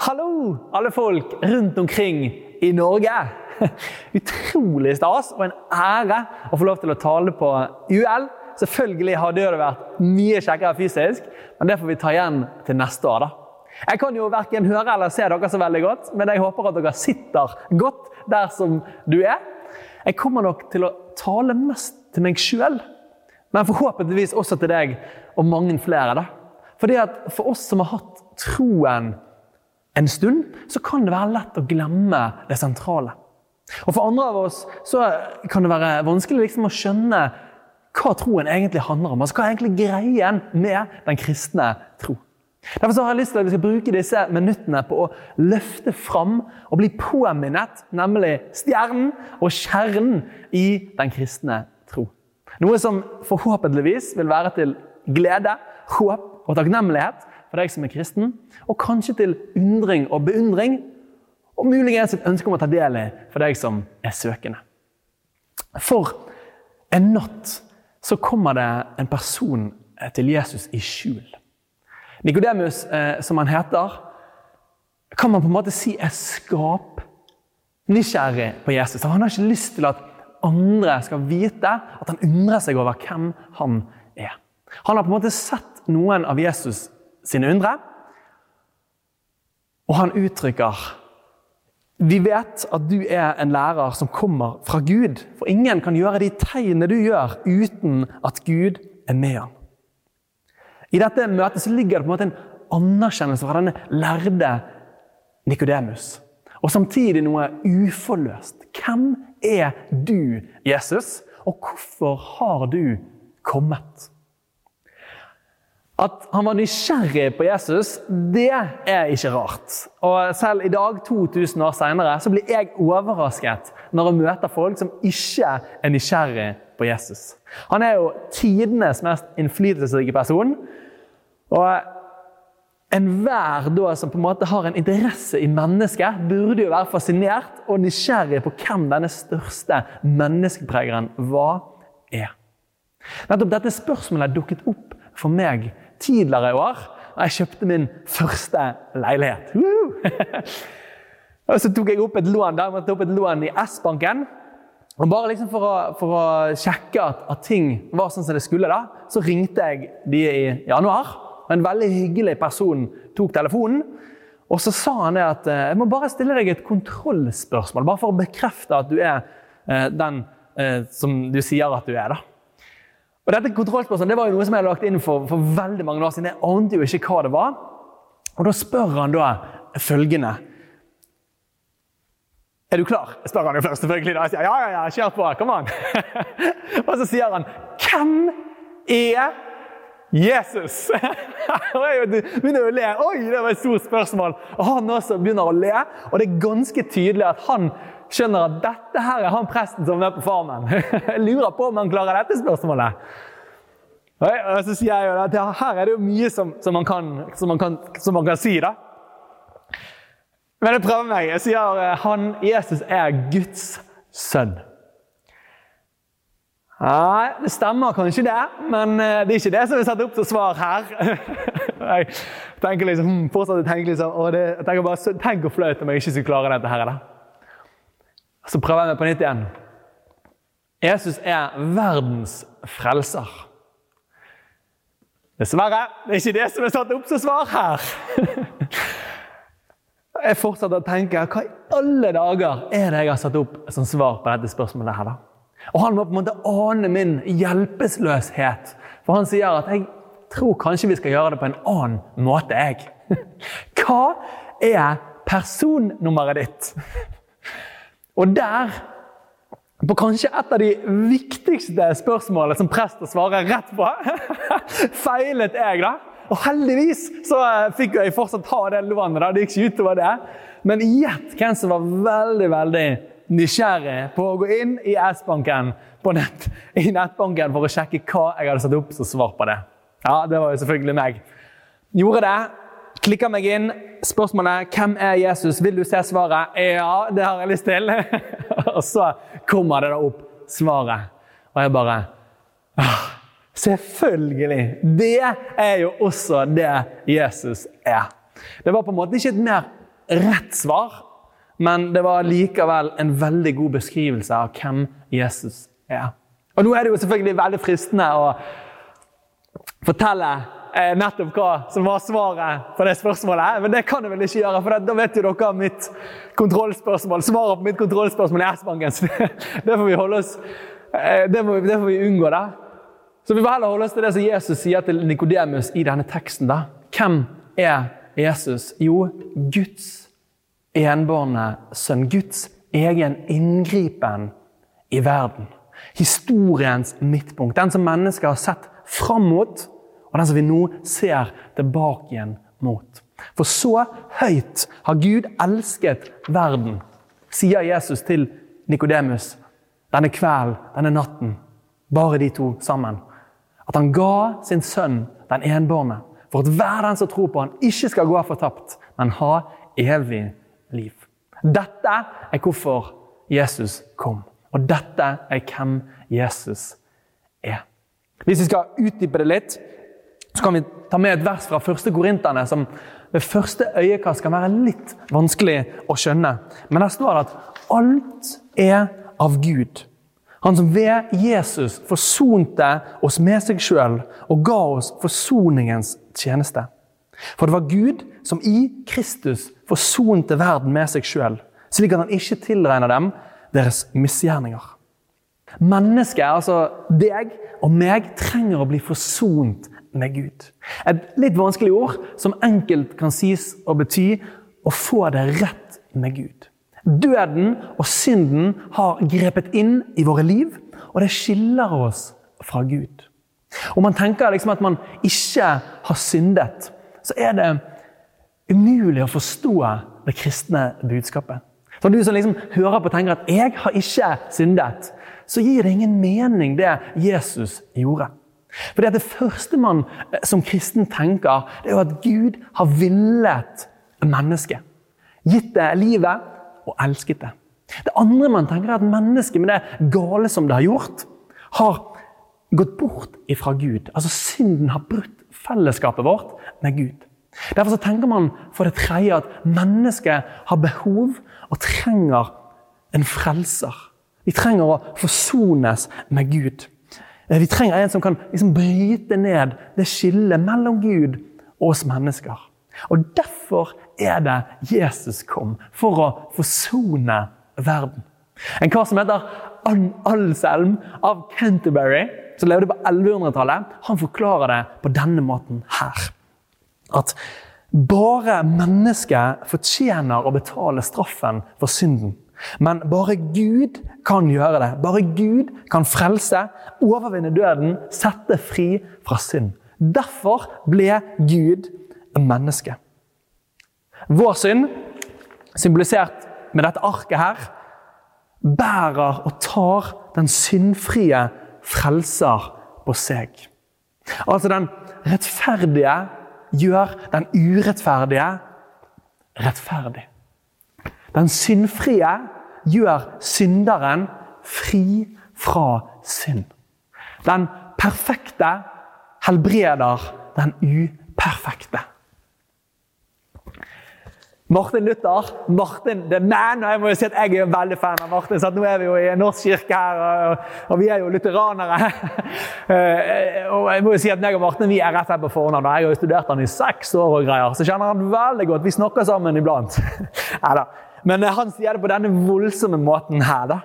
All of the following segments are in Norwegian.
Hallo, alle folk rundt omkring i Norge. Utrolig stas og en ære å få lov til å tale på UL. Selvfølgelig hadde det vært mye kjekkere fysisk, men det får vi ta igjen til neste år. da. Jeg kan jo verken høre eller se dere så veldig godt, men jeg håper at dere sitter godt der som du er. Jeg kommer nok til å tale mest til meg sjøl, men forhåpentligvis også til deg og mange flere. da. Fordi at For oss som har hatt troen en stund, så kan det være lett å glemme det sentrale. Og For andre av oss så kan det være vanskelig liksom å skjønne hva troen egentlig handler om. Altså Hva er egentlig greien med den kristne tro? Derfor så har jeg lyst til at vi skal bruke disse minuttene på å løfte fram og bli påminnet, nemlig stjernen og kjernen i den kristne tro. Noe som forhåpentligvis vil være til glede, håp og takknemlighet for deg som er kristen, og kanskje til undring og beundring, og muligens et ønske om å ta del i for deg som er søkende. For en natt så kommer det en person til Jesus i skjul. Nikodemus, eh, som han heter, kan man på en måte si er skapnysgjerrig på Jesus. Han har ikke lyst til at andre skal vite at han undrer seg over hvem han er. Han har på en måte sett noen av Jesus sine undre, og han uttrykker vi vet at du er en lærer som kommer fra Gud, for ingen kan gjøre de tegnene du gjør, uten at Gud er med ham. I dette møtet så ligger det på en måte en anerkjennelse fra denne lærde Nikodemus. Og samtidig noe uforløst. Hvem er du, Jesus, og hvorfor har du kommet? At han var nysgjerrig på Jesus, det er ikke rart. Og Selv i dag, 2000 år senere, så blir jeg overrasket når jeg møter folk som ikke er nysgjerrig på Jesus. Han er jo tidenes mest innflytelsesrike person. Og Enhver som på en måte har en interesse i mennesket, burde jo være fascinert og nysgjerrig på hvem denne største menneskepregeren var er. Nettopp dette spørsmålet dukket opp for meg tidligere i år da jeg kjøpte min første leilighet. og så tok jeg opp et lån der, jeg opp et lån i S-banken. Og Bare liksom for, å, for å sjekke at, at, ting var sånn som det skulle, da, så ringte jeg de i januar. En veldig hyggelig person tok telefonen. Og så sa han det at eh, jeg må bare stille deg et kontrollspørsmål, bare for å bekrefte at du er eh, den eh, som du sier at du er. da. Og dette kontrollspørsmålet det var jo noe som jeg hadde lagt inn for, for veldig mange år siden. Jeg ante jo ikke hva det var. Og da spør han da følgende Er du klar? Jeg spør han jo først, selvfølgelig. Da. Jeg sier ja, ja, ja, kjør på. Kom an. og så sier han Hvem er Jesus! og jeg begynner å le. Oi, det var et stort spørsmål. Og han også begynner å le. Og det er ganske tydelig at han skjønner at dette her er han presten som er på Farmen. Jeg lurer på om han klarer dette spørsmålet. Og så sier jeg jo at her er det jo mye som, som, man, kan, som, man, kan, som man, kan, si, da. Men jeg prøver meg. Jeg sier at han, Jesus er Guds sønn. Nei, det stemmer kanskje det, men eh, det er ikke det som er satt opp til svar her. Jeg tenker liksom, hmm, fortsatt tenker liksom, det, jeg tenker bare, Tenk hvor flaut om jeg ikke skulle klare dette her. da. Så prøver jeg meg på nytt igjen. Jesus er verdens frelser. Dessverre, det er ikke det som er satt opp som svar her. Jeg fortsetter å tenke hva i alle dager er det jeg har satt opp som svar på dette spørsmålet? her da? Og Han må på en måte ane min hjelpeløshet. For han sier at jeg tror kanskje vi skal gjøre det på en annen måte. jeg. Hva er personnummeret ditt? Og der, på kanskje et av de viktigste spørsmålene som prester svarer rett på, feilet jeg, da. Og heldigvis så eh, fikk jeg fortsatt ha det lånet. Det gikk ikke utover det. Men gjett hvem som var veldig veldig nysgjerrig på å gå inn i S-banken på nett, i nettbanken for å sjekke hva jeg hadde satt opp som svar på det. Ja, det var jo selvfølgelig meg. Gjorde det, Klikker meg inn. Spørsmålet 'Hvem er Jesus?' Vil du se svaret? Ja, det har jeg lyst til. og så kommer det da opp svaret. Og jeg bare Selvfølgelig! Det er jo også det Jesus er. Det var på en måte ikke et mer rett svar, men det var likevel en veldig god beskrivelse av hvem Jesus er. Og Nå er det jo selvfølgelig veldig fristende å fortelle eh, nettopp hva som var svaret på det spørsmålet, men det kan jeg vel ikke gjøre, for da vet jo dere mitt kontrollspørsmål, svaret på mitt kontrollspørsmål i S-banken. Så det, det, får vi holde oss eh, det, må, det, får vi unngå, da. Så vi får heller holde oss til det som Jesus sier til Nikodemus i denne teksten. da. Hvem er Jesus? Jo, Guds enbårne sønn. Guds egen inngripen i verden. Historiens midtpunkt. Den som mennesker har sett fram mot, og den som vi nå ser tilbake igjen mot. For så høyt har Gud elsket verden, sier Jesus til Nikodemus denne kvelden, denne natten. Bare de to sammen. At han ga sin sønn, den enbårne, for at hver den som tror på han ikke skal gå fortapt, men ha evig liv. Dette er hvorfor Jesus kom. Og dette er hvem Jesus er. Hvis vi skal utdype det litt, så kan vi ta med et vers fra første Korinterne som ved første øyekast kan være litt vanskelig å skjønne. Men der står det at alt er av Gud. Han som ved Jesus forsonte oss med seg sjøl og ga oss forsoningens tjeneste. For det var Gud som i Kristus forsonte verden med seg sjøl, slik at han ikke tilregner dem deres misgjerninger. Mennesket, altså deg og meg, trenger å bli forsont med Gud. Et litt vanskelig ord som enkelt kan sies å bety å få det rett med Gud. Døden og synden har grepet inn i våre liv, og det skiller oss fra Gud. Om man tenker liksom at man ikke har syndet, så er det umulig å forstå det kristne budskapet. Så du som liksom hører på og tenker at 'jeg har ikke syndet', så gir det ingen mening, det Jesus gjorde. For det første man eh, som kristen tenker, det er jo at Gud har villet mennesket. Gitt det livet og elsket det. Det andre man tenker, er at mennesket med det gale som det har gjort, har gått bort ifra Gud. Altså Synden har brutt fellesskapet vårt med Gud. Derfor tenker man for det tredje at mennesket har behov og trenger en frelser. Vi trenger å forsones med Gud. Eh, vi trenger en som kan liksom bryte ned det skillet mellom Gud og oss mennesker. Og Derfor er det Jesus kom, for å forsone verden. En kar som heter Ann Alselm av Canterbury, som levde på 1100-tallet, han forklarer det på denne måten her. At bare mennesket fortjener å betale straffen for synden. Men bare Gud kan gjøre det. Bare Gud kan frelse, overvinne døden, sette fri fra synd. Derfor ble Gud menneske. Vår synd, symbolisert med dette arket her, bærer og tar den syndfrie frelser på seg. Altså den rettferdige gjør den urettferdige rettferdig. Den syndfrie gjør synderen fri fra synd. Den perfekte helbreder den uperfekte. Martin Luther, Martin the man. og jeg må jo si at jeg er veldig fan av Martin. så Nå er vi jo i en norsk kirke her, og, vi er jo lutheranere. Eh, og jeg må jo si at meg og Martin vi er rett her på fornavn. Jeg har jo studert han i seks år, og greier, så kjenner han veldig godt. Vi snakker sammen iblant. Neida. Men eh, han sier det på denne voldsomme måten her. da.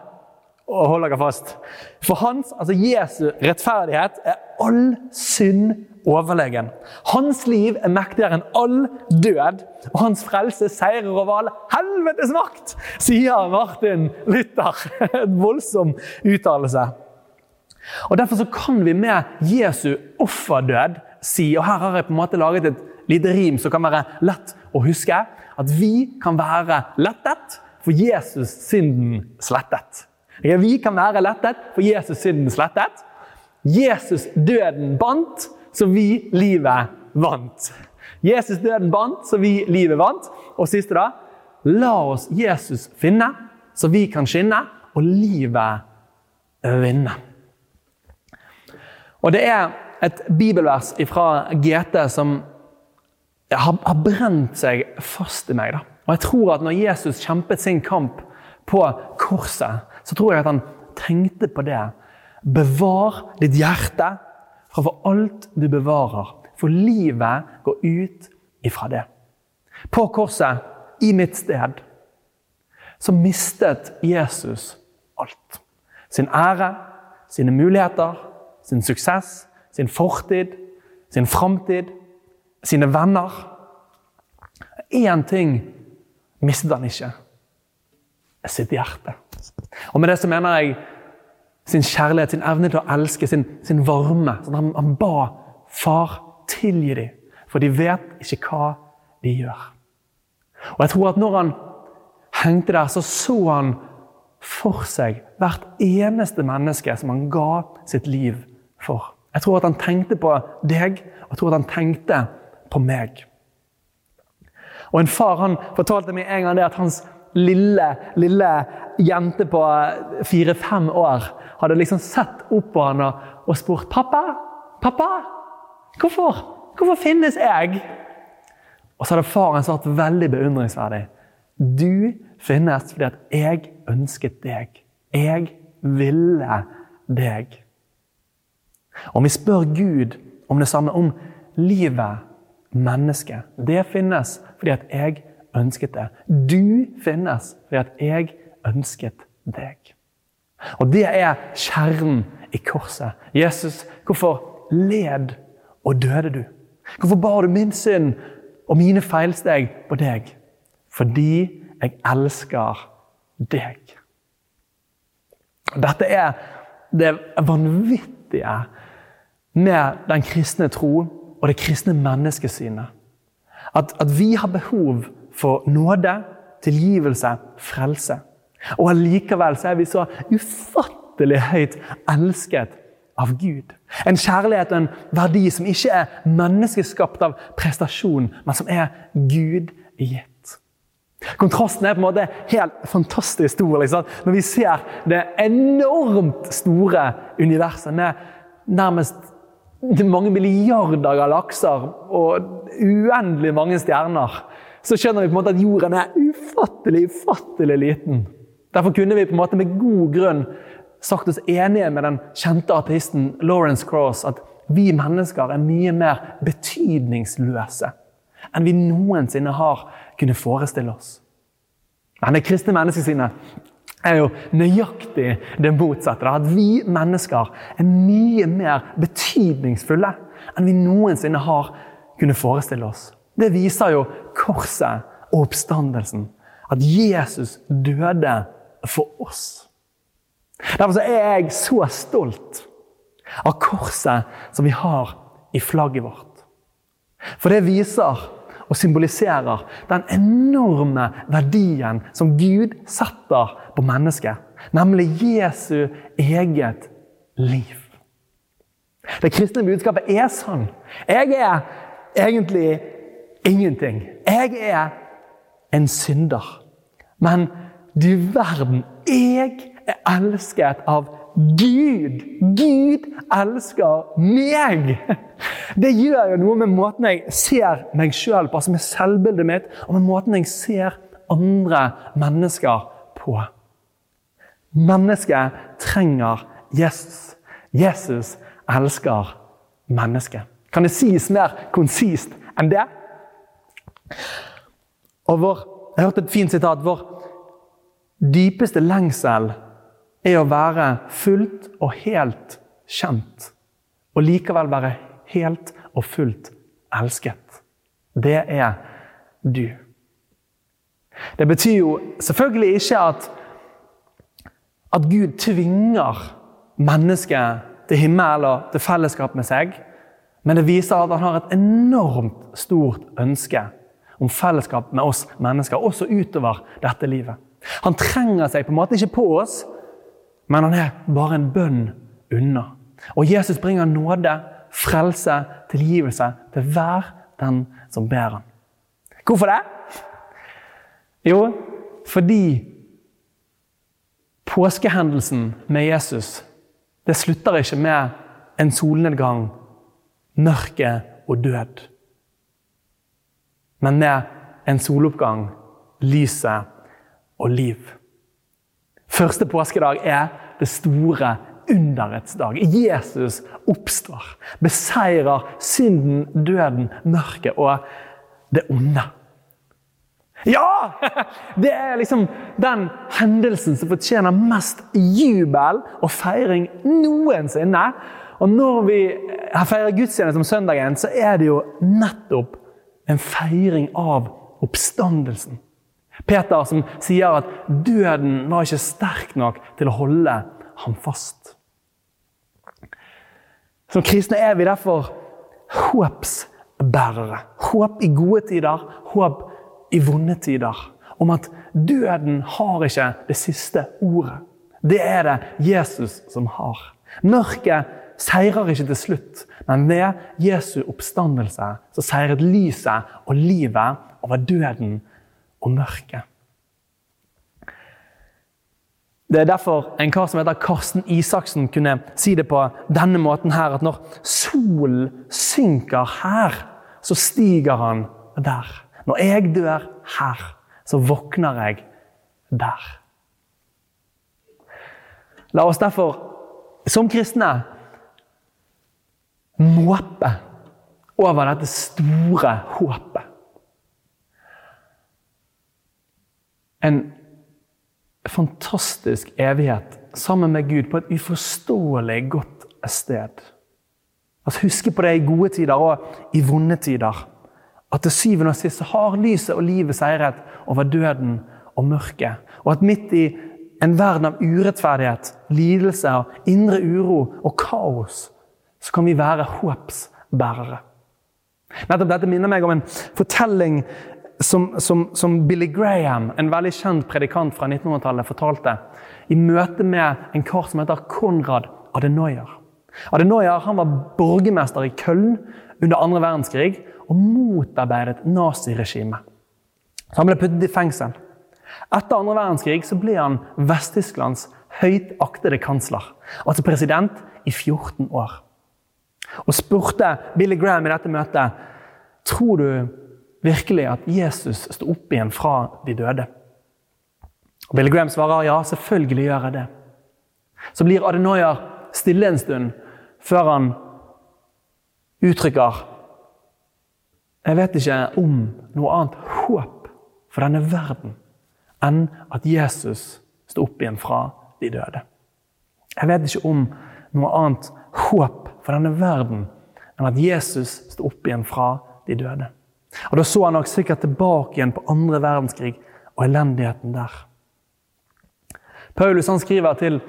Og hold dere fast. For hans, altså Jesu rettferdighet er all synd overlegen. Hans liv er mektigere enn all død, og hans frelse seirer over all helvetes makt, sier Martin Luther. En voldsom uttalelse. Og Derfor så kan vi med Jesu offerdød si, og her har jeg på en måte laget et lite rim som kan være lett å huske, at vi kan være lettet for Jesus synden slettet. Vi kan være lettet for Jesus synden slettet. Jesus døden bandt, så vi livet vant. Jesus døden bandt, så vi livet vant. Og siste, da La oss Jesus finne, så vi kan skinne, og livet vinne. Og Det er et bibelvers fra GT som har, har brent seg fast i meg. da. Og jeg tror at når Jesus kjempet sin kamp på korset, så tror jeg at han tenkte på det. Bevar ditt hjerte framfor alt du bevarer, for livet går ut ifra det. På korset, i mitt sted, så mistet Jesus alt. Sin ære, sine muligheter, sin suksess, sin fortid, sin framtid, sine venner. Én ting mistet han ikke. Sitt hjerte. Og med det så mener jeg sin kjærlighet, sin evne til å elske, sin, sin varme. Sånn han, han, ba far tilgi dem, for de vet ikke hva de gjør. Og jeg tror at når han hengte der, så så han for seg hvert eneste menneske som han ga sitt liv for. Jeg tror at han tenkte på deg, og jeg tror at han tenkte på meg. Og En far han fortalte meg en gang det at hans lille, lille jente på fire-fem år hadde liksom sett opp på han og spurt pappa, pappa, hvorfor, hvorfor finnes jeg? Og så hadde faren svart veldig beundringsverdig. Du finnes fordi at jeg ønsket deg. Jeg ville deg. Om vi spør Gud om det samme, om livet, mennesket Det finnes fordi at jeg ønsket det. Du finnes fordi at jeg ønsket deg. Og Det er kjernen i korset. Jesus, hvorfor led og døde du? Hvorfor bar du min synd og mine feilsteg på deg? Fordi jeg elsker deg. Dette er det vanvittige med den kristne tro og det kristne menneskesynet. At, at vi har behov for nåde, tilgivelse, frelse. Og allikevel så er vi så ufattelig høyt elsket av Gud. En kjærlighet og en verdi som ikke er menneskeskapt av prestasjon, men som er Gud gitt. Kontrasten er på en måte helt fantastisk stor. Liksom. Når vi ser det enormt store universet med nærmest mange milliarder galakser og uendelig mange stjerner, så skjønner vi på en måte at jorden er ufattelig, ufattelig liten. Derfor kunne vi på en måte med god grunn sagt oss enige med den kjente ateisten Lawrence Cross at vi mennesker er mye mer betydningsløse enn vi noensinne har kunnet forestille oss. Men det kristne menneskesynet er jo nøyaktig det motsatte. At vi mennesker er mye mer betydningsfulle enn vi noensinne har kunnet forestille oss. Det viser jo korset og oppstandelsen. At Jesus døde for oss. Derfor er jeg så stolt av korset som vi har i flagget vårt. For det viser og symboliserer den enorme verdien som Gud setter på mennesket. Nemlig Jesu eget liv. Det kristne budskapet er sånn. Jeg er egentlig ingenting. Jeg er en synder. Men du verden, jeg er elsket av Gud! Gud elsker meg! Det gjør jo noe med måten jeg ser meg sjøl på, altså med selvbildet mitt, og med måten jeg ser andre mennesker på. Mennesket trenger Jesus. Jesus elsker mennesket. Kan det sies mer konsist enn det? Og vår, jeg hørte et fint sitat. Vår dypeste lengsel er å være fullt og helt kjent. Og likevel være helt og fullt elsket. Det er du. Det betyr jo selvfølgelig ikke at, at Gud tvinger mennesket til himmel og til fellesskap med seg. Men det viser at han har et enormt stort ønske om fellesskap med oss mennesker, også utover dette livet. Han trenger seg på en måte ikke på oss, men han er bare en bønn unna. Og Jesus bringer nåde, frelse, tilgivelse til hver den som ber ham. Hvorfor det? Jo, fordi påskehendelsen med Jesus det slutter ikke med en solnedgang, mørke og død. Men med en soloppgang lyset og liv. Første påskedag er det store underets dag. Jesus oppstår, beseirer synden, døden, mørket og det onde. Ja! Det er liksom den hendelsen som fortjener mest jubel og feiring noensinne. Og når vi feirer gudstjeneste om søndagen, så er det jo nettopp en feiring av oppstandelsen. Peter som sier at døden var ikke sterk nok til å holde ham fast. Som kristne er vi derfor håpsbærere. Håp i gode tider, håp i vonde tider. Om at døden har ikke det siste ordet. Det er det Jesus som har. Mørket seirer ikke til slutt, men ved Jesu oppstandelse så seiret lyset og livet over døden og mørke. Det er derfor en kar som heter Karsten Isaksen kunne si det på denne måten her, at når solen synker her, så stiger han der. Når jeg dør her, så våkner jeg der. La oss derfor, som kristne, måpe over dette store håpet. En fantastisk evighet sammen med Gud på et uforståelig godt sted. At Huske på det i gode tider og i vonde tider. At til syvende og sist har lyset og livet seiret over døden og mørket. Og at midt i en verden av urettferdighet, lidelse, og indre uro og kaos, så kan vi være håpsbærere. Nettopp Dette minner meg om en fortelling som, som, som, Billy Graham, en veldig kjent predikant fra 1900-tallet, fortalte i møte med en kar som heter Konrad Adenauer. Adenauer han var borgermester i Köln under andre verdenskrig og motarbeidet naziregimet. Han ble puttet i fengsel. Etter andre verdenskrig så ble han Vest-Tysklands høyt aktede kansler, altså president, i 14 år. Og spurte Billy Graham i dette møtet tror du virkelig at Jesus sto opp igjen fra de døde? Og Billy Graham svarer ja, selvfølgelig gjør jeg det. Så blir Adenauer stille en stund før han uttrykker Jeg vet ikke om noe annet håp for denne verden enn at Jesus sto opp igjen fra de døde. Jeg vet ikke om noe annet håp for denne verden enn at Jesus sto opp igjen fra de døde. Og Da så han nok sikkert tilbake igjen på andre verdenskrig og elendigheten der. Paulus han skriver til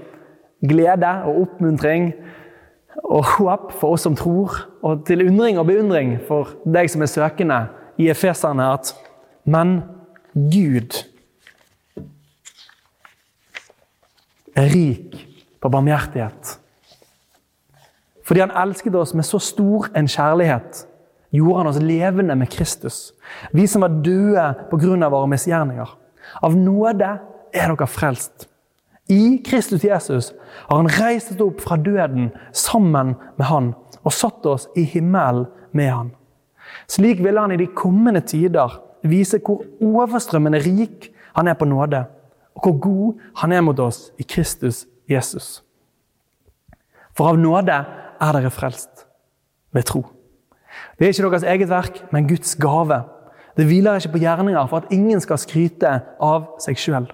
glede og oppmuntring og håp for oss som tror, og til undring og beundring for deg som er søkende i Efeserne, at men Gud er rik på barmhjertighet. Fordi han elsket oss med så stor en kjærlighet gjorde han oss levende med Kristus. Vi som var døde pga. våre misgjerninger. Av nåde er dere frelst. I Kristus Jesus har han reist oss opp fra døden sammen med han og satt oss i himmelen med han. Slik vil han i de kommende tider vise hvor overstrømmende rik han er på nåde, og hvor god han er mot oss i Kristus Jesus. For av nåde er dere frelst ved tro. Det er ikke deres eget verk, men Guds gave. Det hviler ikke på gjerninger for at ingen skal skryte av seg sjøl.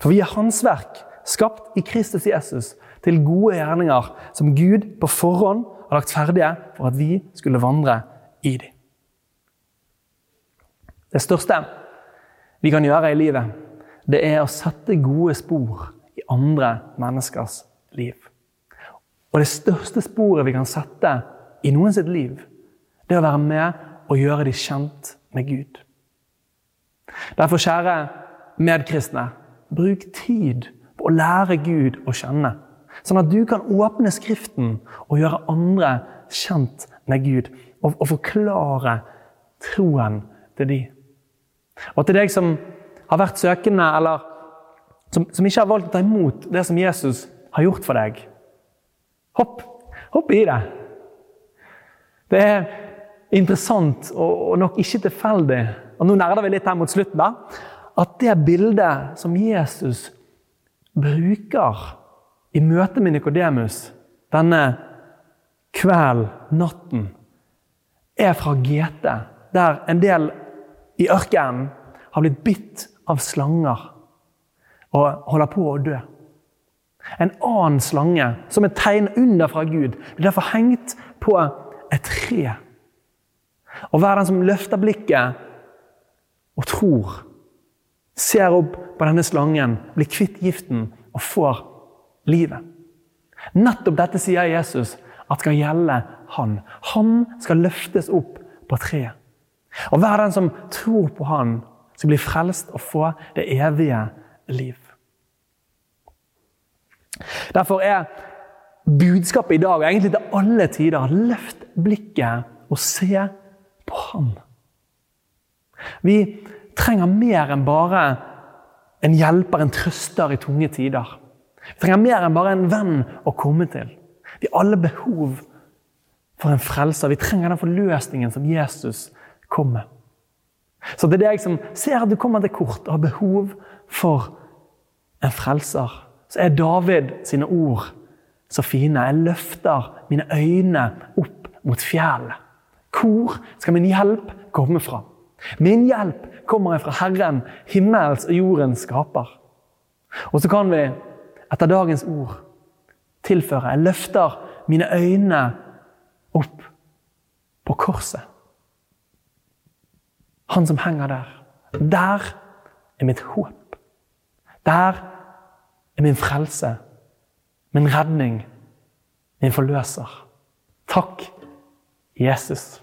For vi er Hans verk, skapt i Kristus Jesus, til gode gjerninger som Gud på forhånd har lagt ferdige for at vi skulle vandre i dem. Det største vi kan gjøre i livet, det er å sette gode spor i andre menneskers liv. Og det største sporet vi kan sette i noen sitt liv, det er å være med og gjøre de kjent med Gud. Derfor, kjære medkristne, bruk tid på å lære Gud å kjenne. Sånn at du kan åpne Skriften og gjøre andre kjent med Gud. Og, og forklare troen til de. Og til deg som har vært søkende, eller som, som ikke har valgt å ta imot det som Jesus har gjort for deg. Hopp, hopp i det. Det er interessant og nok ikke tilfeldig og Nå nerder vi litt her mot slutten. da, at det bildet som Jesus bruker i møte med Nikodemus denne kvelden, natten, er fra GT, der en del i ørkenen har blitt bitt av slanger og holder på å dø. En annen slange, som et tegn under fra Gud, blir derfor hengt på et tre. Og hver den som løfter blikket og tror, ser opp på denne slangen, blir kvitt giften og får livet. Nettopp dette sier Jesus at skal gjelde han. Han skal løftes opp på treet. Og hver den som tror på han, skal bli frelst og få det evige liv. Derfor er budskapet i dag, og egentlig til alle tider, løft blikket og se på Han. Vi trenger mer enn bare en hjelper, en trøster i tunge tider. Vi trenger mer enn bare en venn å komme til. Vi har alle behov for en frelser. Vi trenger den forløsningen som Jesus kom med. Så det er deg som ser at du kommer til kort og har behov for en frelser, så er David sine ord så fine. Jeg løfter mine øyne opp mot fjellet. Hvor skal min hjelp komme fra? Min hjelp kommer fra Herren, himmels og jordens skaper. Og så kan vi, etter dagens ord, tilføre Jeg løfter mine øyne opp på korset. Han som henger der. Der er mitt håp. Der er min frelse, min redning, min forløser. Takk, Jesus.